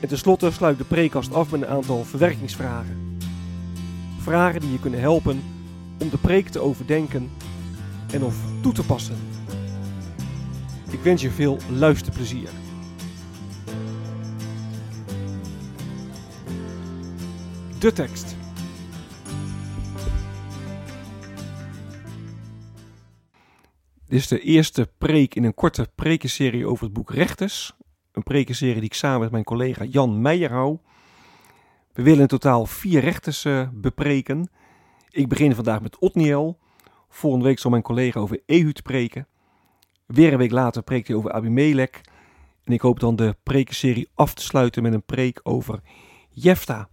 En tenslotte sluit de preekkast af met een aantal verwerkingsvragen. Vragen die je kunnen helpen om de preek te overdenken en of toe te passen. Ik wens je veel luisterplezier. De tekst. Dit is de eerste preek in een korte prekenserie over het boek Rechters. Een prekenserie die ik samen met mijn collega Jan Meijer hou. We willen in totaal vier rechters uh, bepreken. Ik begin vandaag met Otniel. Volgende week zal mijn collega over Ehud spreken. Weer een week later preekt hij over Abimelech. En ik hoop dan de prekenserie af te sluiten met een preek over Jefta.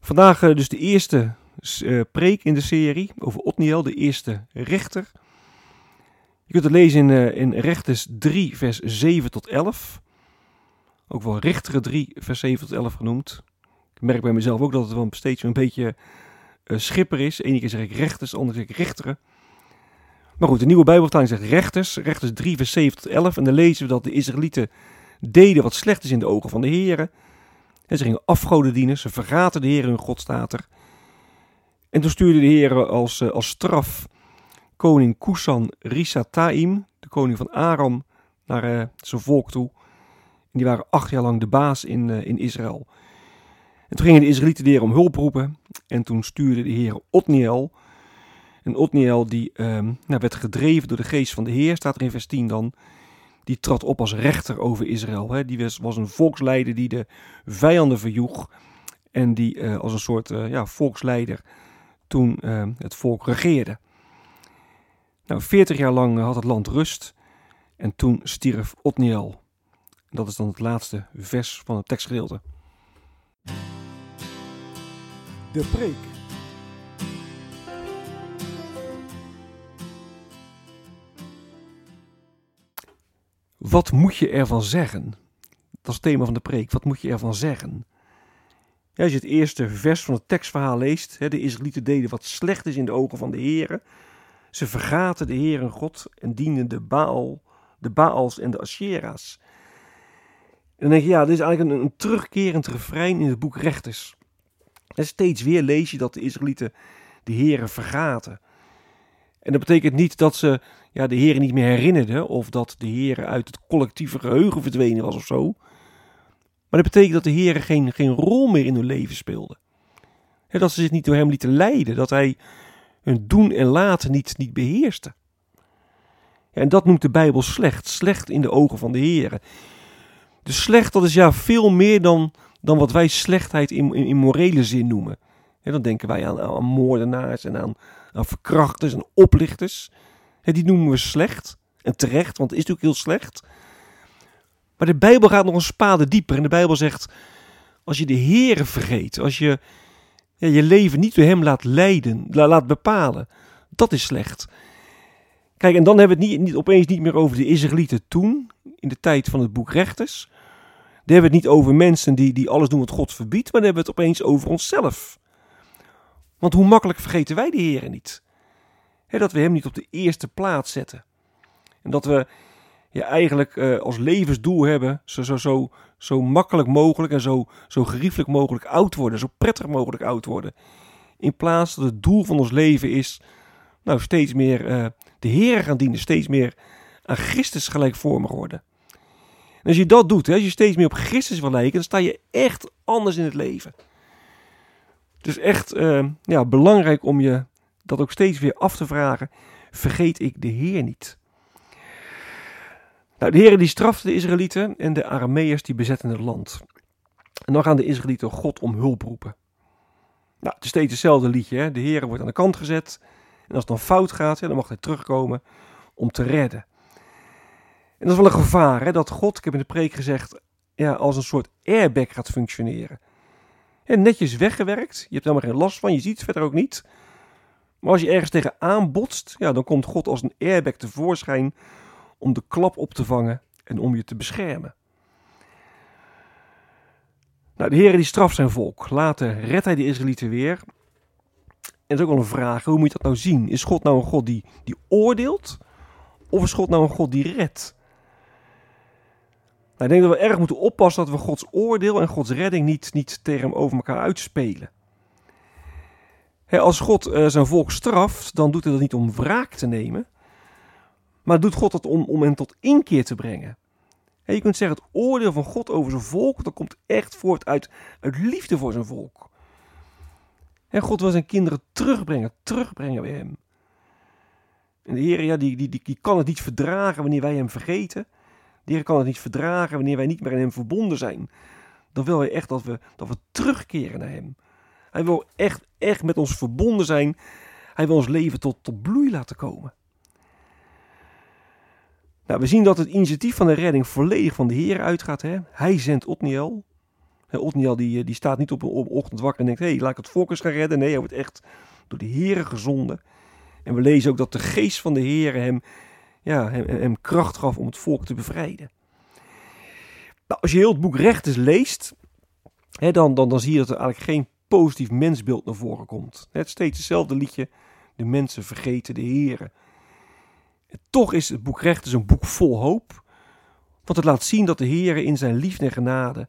Vandaag uh, dus de eerste uh, preek in de serie over Otniel, de eerste rechter. Je kunt het lezen in, uh, in Rechters 3, vers 7 tot 11. Ook wel Richteren 3, vers 7 tot 11 genoemd. Ik merk bij mezelf ook dat het wel steeds een beetje uh, schipper is. Eén keer zeg ik rechters, andere zeg ik richteren. Maar goed, de nieuwe Bijbelvertaling zegt rechters. Rechters 3, vers 7 tot 11. En dan lezen we dat de Israëlieten deden wat slecht is in de ogen van de heren. En ze gingen afgoden dienen. Ze vergaten de heren hun God, staat er. En toen stuurde de heren als, uh, als straf koning Kusan Risataim, de koning van Aram, naar uh, zijn volk toe. En die waren acht jaar lang de baas in, uh, in Israël. En toen gingen de Israëlieten de Heer om hulp roepen. En toen stuurde de Heer Otniel. En Otniel die um, nou, werd gedreven door de geest van de Heer, staat er in vers 10 dan. Die trad op als rechter over Israël. Hè. Die was, was, een volksleider die de vijanden verjoeg. En die uh, als een soort ja, volksleider toen uh, het volk regeerde. Nou, 40 jaar lang had het land rust. En toen stierf Otniel. Dat is dan het laatste vers van het tekstgedeelte. De preek. Wat moet je ervan zeggen? Dat is het thema van de preek. Wat moet je ervan zeggen? Ja, als je het eerste vers van het tekstverhaal leest, hè, de Israëlieten deden wat slecht is in de ogen van de Heeren. Ze vergaten de Heer God en dienden de Baal, de Baals en de Ashera's. En dan denk je, ja, dit is eigenlijk een, een terugkerend refrein in het boek Rechters. En steeds weer lees je dat de Israëlieten de heren vergaten. En dat betekent niet dat ze ja, de heren niet meer herinnerden of dat de heren uit het collectieve geheugen verdwenen was of zo. Maar dat betekent dat de heren geen, geen rol meer in hun leven speelden. Ja, dat ze zich niet door hem lieten leiden, dat hij hun doen en laten niet, niet beheerste. Ja, en dat noemt de Bijbel slecht, slecht in de ogen van de heren. Dus slecht, dat is ja veel meer dan, dan wat wij slechtheid in, in, morele zin noemen. Dan denken wij aan, aan moordenaars en aan, aan verkrachters en oplichters. Die noemen we slecht. En terecht, want het is natuurlijk heel slecht. Maar de Bijbel gaat nog een spade dieper. En de Bijbel zegt, als je de Heere vergeet, als je ja, je leven niet door hem laat leiden, laat bepalen, dat is slecht. Kijk, en dan hebben we het niet, niet, opeens niet meer over de Israëlieten toen, in de tijd van het boek Rechters. Dan hebben we het niet over mensen die, die alles doen wat God verbiedt, maar dan hebben we het opeens over onszelf. Want hoe makkelijk vergeten wij de Heer niet? Dat we Hem niet op de eerste plaats zetten. En dat we ja, eigenlijk uh, als levensdoel hebben zo, zo, zo, zo makkelijk mogelijk en zo, zo geriefelijk mogelijk oud worden, zo prettig mogelijk oud worden. In plaats dat het doel van ons leven is, nou, steeds meer uh, de Heer gaan dienen, steeds meer aan Christus gelijkvormig worden. En als je dat doet, hè, als je steeds meer op Christus wil lijken, dan sta je echt anders in het leven. Dus echt uh, ja, belangrijk om je dat ook steeds weer af te vragen. Vergeet ik de Heer niet? Nou, de Heer die strafte de Israëlieten en de Arameërs die bezetten het land. En dan gaan de Israëlieten God om hulp roepen. Nou, het is steeds hetzelfde liedje. Hè? De Heer wordt aan de kant gezet. En als het dan fout gaat, dan mag hij terugkomen om te redden. En dat is wel een gevaar, hè? dat God, ik heb in de preek gezegd, ja, als een soort airbag gaat functioneren. En netjes weggewerkt, je hebt helemaal geen last van, je ziet het verder ook niet. Maar als je ergens tegenaan botst, ja, dan komt God als een airbag tevoorschijn om de klap op te vangen en om je te beschermen. Nou, de Heer die straft zijn volk. Later redt hij de Israëlieten weer. En dat is ook wel een vraag, hoe moet je dat nou zien? Is God nou een God die, die oordeelt? Of is God nou een God die redt? Nou, ik denk dat we erg moeten oppassen dat we Gods oordeel en Gods redding niet, niet tegen over elkaar uitspelen. als God uh, zijn volk straft, dan doet hij dat niet om wraak te nemen, maar doet God dat om, om hen tot inkeer te brengen. je kunt zeggen, het oordeel van God over zijn volk, dat komt echt voort uit, liefde voor zijn volk. En God wil zijn kinderen terugbrengen, terugbrengen bij hem. En de Heer, ja, die, die, die, die kan het niet verdragen wanneer wij hem vergeten. De Heer kan het niet verdragen wanneer wij niet meer aan hem verbonden zijn. Dan wil hij echt dat we, dat we terugkeren naar hem. Hij wil echt, echt met ons verbonden zijn. Hij wil ons leven tot, tot bloei laten komen. Nou, we zien dat het initiatief van de redding volledig van de Heer uitgaat. Hè? Hij zendt Otniel. Otniel die, die staat niet op een ochtend wakker en denkt: hey, laat ik het volk eens gaan redden. Nee, hij wordt echt door de Heer gezonden. En we lezen ook dat de geest van de Heer hem, ja, hem, hem kracht gaf om het volk te bevrijden. Nou, als je heel het boek Rechters leest, hè, dan, dan, dan zie je dat er eigenlijk geen positief mensbeeld naar voren komt. Het steeds hetzelfde liedje. De mensen vergeten de Toch is het boek Rechters een boek vol hoop. Want het laat zien dat de Heer in zijn liefde en genade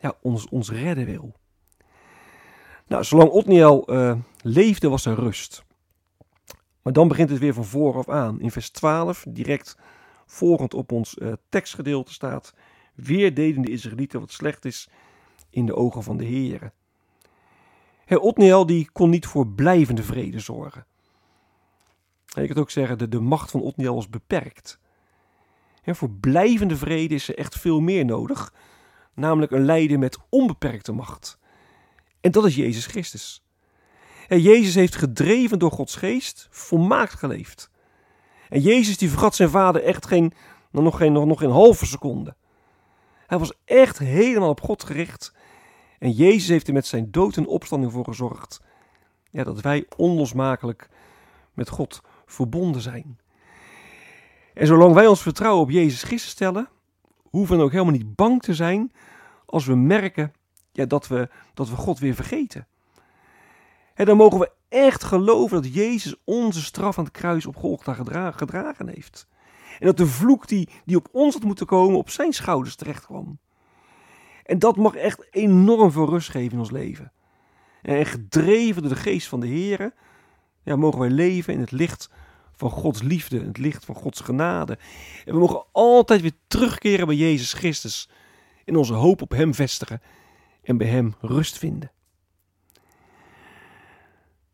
ja, ons, ons redden wil. Nou, zolang Otniel uh, leefde was er rust. Maar dan begint het weer van vooraf aan. In vers 12, direct volgend op ons uh, tekstgedeelte staat... Weer deden de Israëlieten wat slecht is in de ogen van de Heeren. Otniel die kon niet voor blijvende vrede zorgen. Je kunt ook zeggen, de, de macht van Otniel was beperkt. En voor blijvende vrede is er echt veel meer nodig. Namelijk een leider met onbeperkte macht. En dat is Jezus Christus. En Jezus heeft gedreven door Gods geest volmaakt geleefd. En Jezus die vergat zijn vader echt geen, nog, geen, nog, nog geen halve seconde. Hij was echt helemaal op God gericht. En Jezus heeft er met zijn dood en opstanding voor gezorgd. Ja, dat wij onlosmakelijk met God verbonden zijn. En zolang wij ons vertrouwen op Jezus Christus stellen, hoeven we ook helemaal niet bang te zijn als we merken ja, dat, we, dat we God weer vergeten. En dan mogen we echt geloven dat Jezus onze straf aan het kruis op Golgotha gedragen heeft. En dat de vloek die, die op ons had moeten komen, op zijn schouders terecht kwam. En dat mag echt enorm veel rust geven in ons leven. En gedreven door de geest van de Heer, ja, mogen wij leven in het licht van Gods liefde, het licht van Gods genade. En we mogen altijd weer terugkeren bij Jezus Christus en onze hoop op Hem vestigen en bij Hem rust vinden.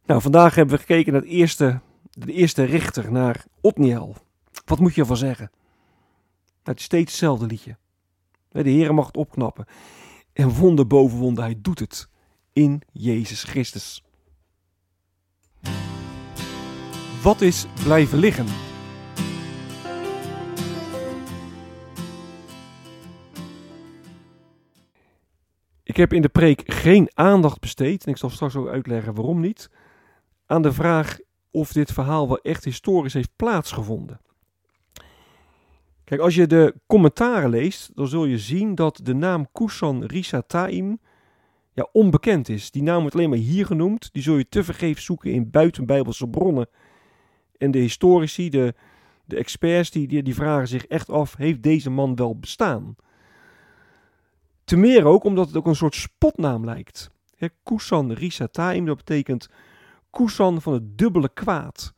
Nou, vandaag hebben we gekeken naar het eerste, de eerste richter, naar Otniel. Wat moet je ervan zeggen? Nou, het is steeds hetzelfde liedje. De Heer mag het opknappen. En wonder boven wonder, hij doet het in Jezus Christus. Wat is blijven liggen? Ik heb in de preek geen aandacht besteed, en ik zal straks ook uitleggen waarom niet, aan de vraag of dit verhaal wel echt historisch heeft plaatsgevonden. Kijk, als je de commentaren leest, dan zul je zien dat de naam Kusan Risataim ja, onbekend is. Die naam wordt alleen maar hier genoemd. Die zul je tevergeefs zoeken in buitenbijbelse bronnen. En de historici, de, de experts, die, die, die vragen zich echt af, heeft deze man wel bestaan? Te meer ook omdat het ook een soort spotnaam lijkt. He, Kusan Risataim, dat betekent Kusan van het dubbele kwaad.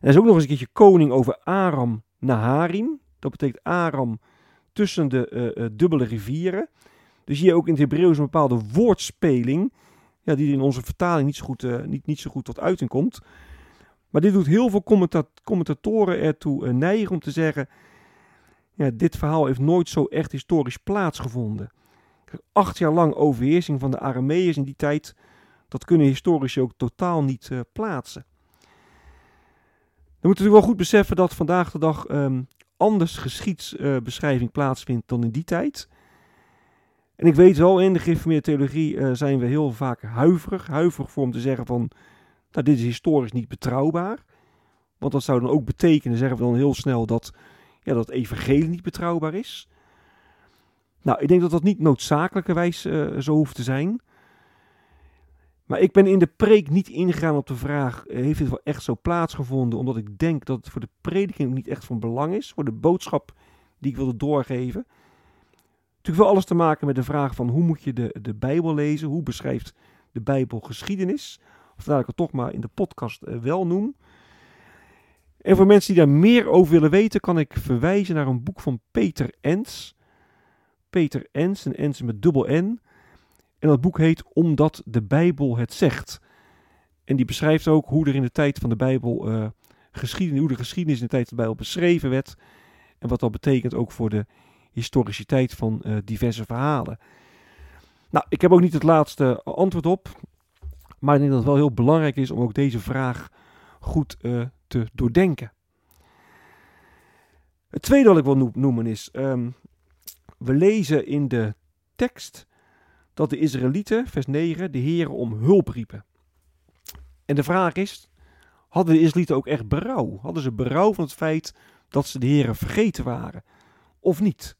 En er is ook nog eens een keertje koning over Aram Naharim. Dat betekent Aram tussen de uh, uh, dubbele rivieren. Dus hier ook in het Hebreeuws een bepaalde woordspeling. ja, die in onze vertaling niet zo, goed, uh, niet, niet zo goed tot uiting komt. Maar dit doet heel veel commentat commentatoren ertoe uh, neigen om te zeggen... Ja, dit verhaal heeft nooit zo echt historisch plaatsgevonden. Acht jaar lang overheersing van de Arameërs in die tijd... dat kunnen historici ook totaal niet uh, plaatsen. Dan moeten we wel goed beseffen dat vandaag de dag um, anders geschiedsbeschrijving plaatsvindt dan in die tijd... En ik weet wel, in de geïnformeerde theologie zijn we heel vaak huiverig. Huiverig voor om te zeggen van, nou dit is historisch niet betrouwbaar. Want dat zou dan ook betekenen, zeggen we dan heel snel, dat, ja, dat evangelie niet betrouwbaar is. Nou, ik denk dat dat niet noodzakelijkerwijs uh, zo hoeft te zijn. Maar ik ben in de preek niet ingegaan op de vraag, uh, heeft dit wel echt zo plaatsgevonden? Omdat ik denk dat het voor de prediking niet echt van belang is, voor de boodschap die ik wilde doorgeven natuurlijk wel alles te maken met de vraag van hoe moet je de, de Bijbel lezen? Hoe beschrijft de Bijbel geschiedenis? Of dat ik het toch maar in de podcast uh, wel noem. En voor mensen die daar meer over willen weten, kan ik verwijzen naar een boek van Peter Ens. Peter Ens, een Ens met dubbel N. En dat boek heet Omdat de Bijbel het zegt. En die beschrijft ook hoe er in de tijd van de Bijbel uh, geschiedenis, hoe de geschiedenis in de tijd van de Bijbel beschreven werd. En wat dat betekent ook voor de historiciteit van uh, diverse verhalen. Nou, ik heb ook niet het laatste antwoord op. Maar ik denk dat het wel heel belangrijk is om ook deze vraag goed uh, te doordenken. Het tweede wat ik wil noemen is, um, we lezen in de tekst dat de Israëlieten, vers 9, de heren om hulp riepen. En de vraag is, hadden de Israëlieten ook echt berouw? Hadden ze berouw van het feit dat ze de heren vergeten waren? Of niet?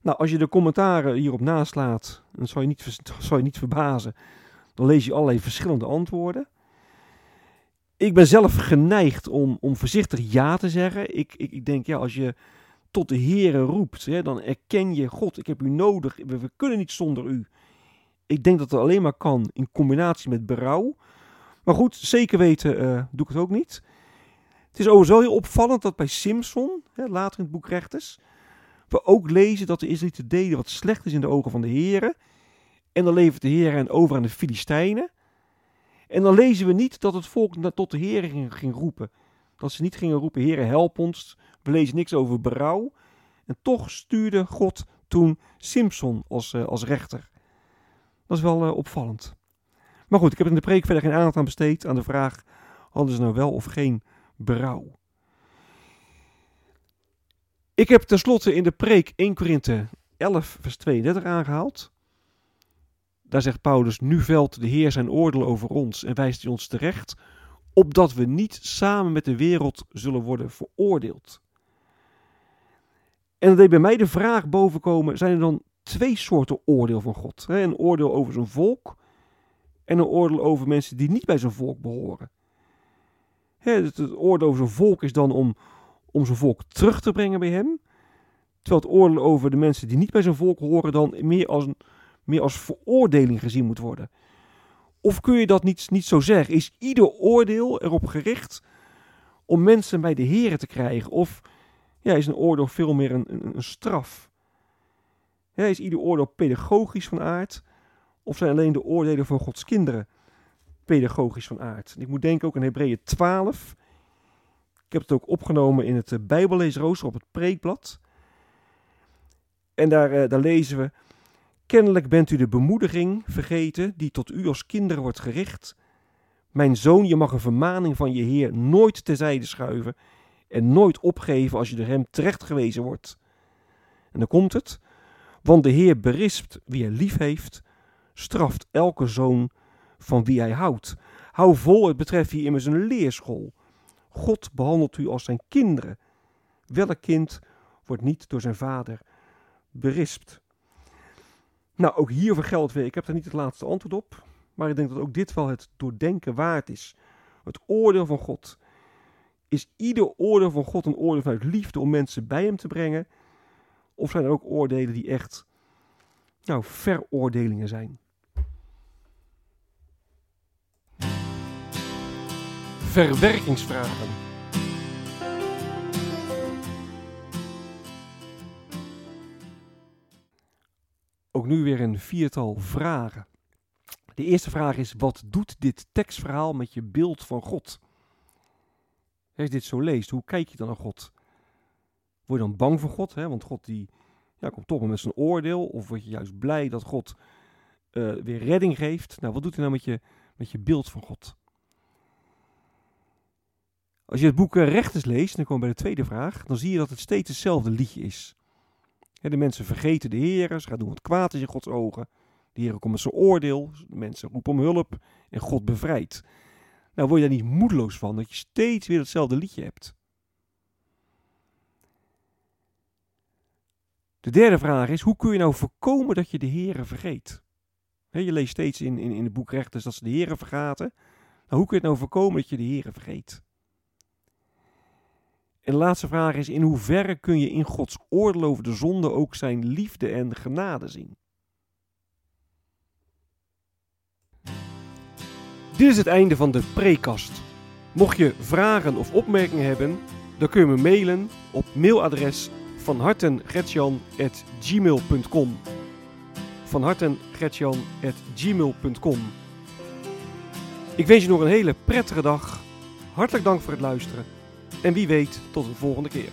Nou, als je de commentaren hierop naslaat, dan zal je niet, zal je niet verbazen. Dan lees je allerlei verschillende antwoorden. Ik ben zelf geneigd om, om voorzichtig ja te zeggen. Ik, ik, ik denk, ja, als je tot de Heeren roept, hè, dan erken je, God, ik heb u nodig. We, kunnen niet zonder u. Ik denk dat het alleen maar kan in combinatie met berouw. Maar goed, zeker weten uh, doe ik het ook niet. Het is overigens wel heel opvallend dat bij Simpson, hè, later in het boek Rechters, we ook lezen dat de Israëlieten deden wat slecht is in de ogen van de heren. En dan levert de Heer hen over aan de Filistijnen. En dan lezen we niet dat het volk tot de Heer ging, roepen. Dat ze niet gingen roepen, Heer, help ons. We lezen niks over berouw. En toch stuurde God toen Simpson als, uh, als rechter. Dat is wel uh, opvallend. Maar goed, ik heb in de preek verder geen aandacht aan besteed aan de vraag: hadden ze nou wel of geen berouw? Ik heb tenslotte in de preek 1 Korinthe 11 vers 32 aangehaald. Daar zegt Paulus, nu velt de Heer zijn oordeel over ons en wijst hij ons terecht, opdat we niet samen met de wereld zullen worden veroordeeld. En dan deed bij mij de vraag bovenkomen, zijn er dan twee soorten oordeel van God? Een oordeel over zijn volk en een oordeel over mensen die niet bij zijn volk behoren. Het oordeel over zijn volk is dan om, om zijn volk terug te brengen bij hem. Terwijl het oordeel over de mensen die niet bij zijn volk horen dan meer als, een, meer als veroordeling gezien moet worden. Of kun je dat niet, niet zo zeggen? Is ieder oordeel erop gericht om mensen bij de heren te krijgen? Of ja, is een oordeel veel meer een, een, een straf? Ja, is ieder oordeel pedagogisch van aard? Of zijn alleen de oordelen voor Gods kinderen pedagogisch van aard? ik moet denken ook aan Hebreeën 12. Ik heb het ook opgenomen in het eh, Bijbelleesrooster op het preekblad. En daar, uh, daar lezen we: Kennelijk bent u de bemoediging vergeten die tot u als kinderen wordt gericht. Mijn zoon, je mag een vermaning van je Heer nooit terzijde schuiven en nooit opgeven als je door hem terechtgewezen wordt. En dan komt het: Want de Heer berispt wie hij lief heeft, straft elke zoon van wie hij houdt. Hou vol, het betreft hier immers een leerschool. God behandelt u als zijn kinderen. Welk kind wordt niet door zijn vader berispt? Nou, ook hiervoor geldt weer, ik heb daar niet het laatste antwoord op, maar ik denk dat ook dit wel het doordenken waard is. Het oordeel van God. Is ieder oordeel van God een oordeel vanuit liefde om mensen bij hem te brengen? Of zijn er ook oordelen die echt, nou, veroordelingen zijn? verwerkingsvragen. Ook nu weer een viertal vragen. De eerste vraag is: wat doet dit tekstverhaal met je beeld van God? Als je dit zo leest, hoe kijk je dan naar God? Word je dan bang voor God? Hè? Want God die, ja, komt toch met zijn oordeel. Of word je juist blij dat God uh, weer redding geeft? Nou, wat doet hij nou met je, met je beeld van God? Als je het boek Rechters leest, dan komen we bij de tweede vraag, dan zie je dat het steeds hetzelfde liedje is. De mensen vergeten de Heer, ze gaan doen wat kwaad is in Gods ogen. De Heer komt met zijn oordeel, de mensen roepen om hulp en God bevrijdt. Nou, word je daar niet moedeloos van dat je steeds weer hetzelfde liedje hebt? De derde vraag is, hoe kun je nou voorkomen dat je de Heer vergeet? je leest steeds in, in, in het boek Rechters dat ze de Heer vergaten. Nou, hoe kun je het nou voorkomen dat je de Heer vergeet? En de laatste vraag is: in hoeverre kun je in Gods oordeel over de zonde ook zijn liefde en genade zien? Dit is het einde van de prekast. Mocht je vragen of opmerkingen hebben, dan kun je me mailen op mailadres van hartengretjan.gmail.com van hartengretjan.gmail.com Ik wens je nog een hele prettige dag. Hartelijk dank voor het luisteren. En wie weet, tot een volgende keer.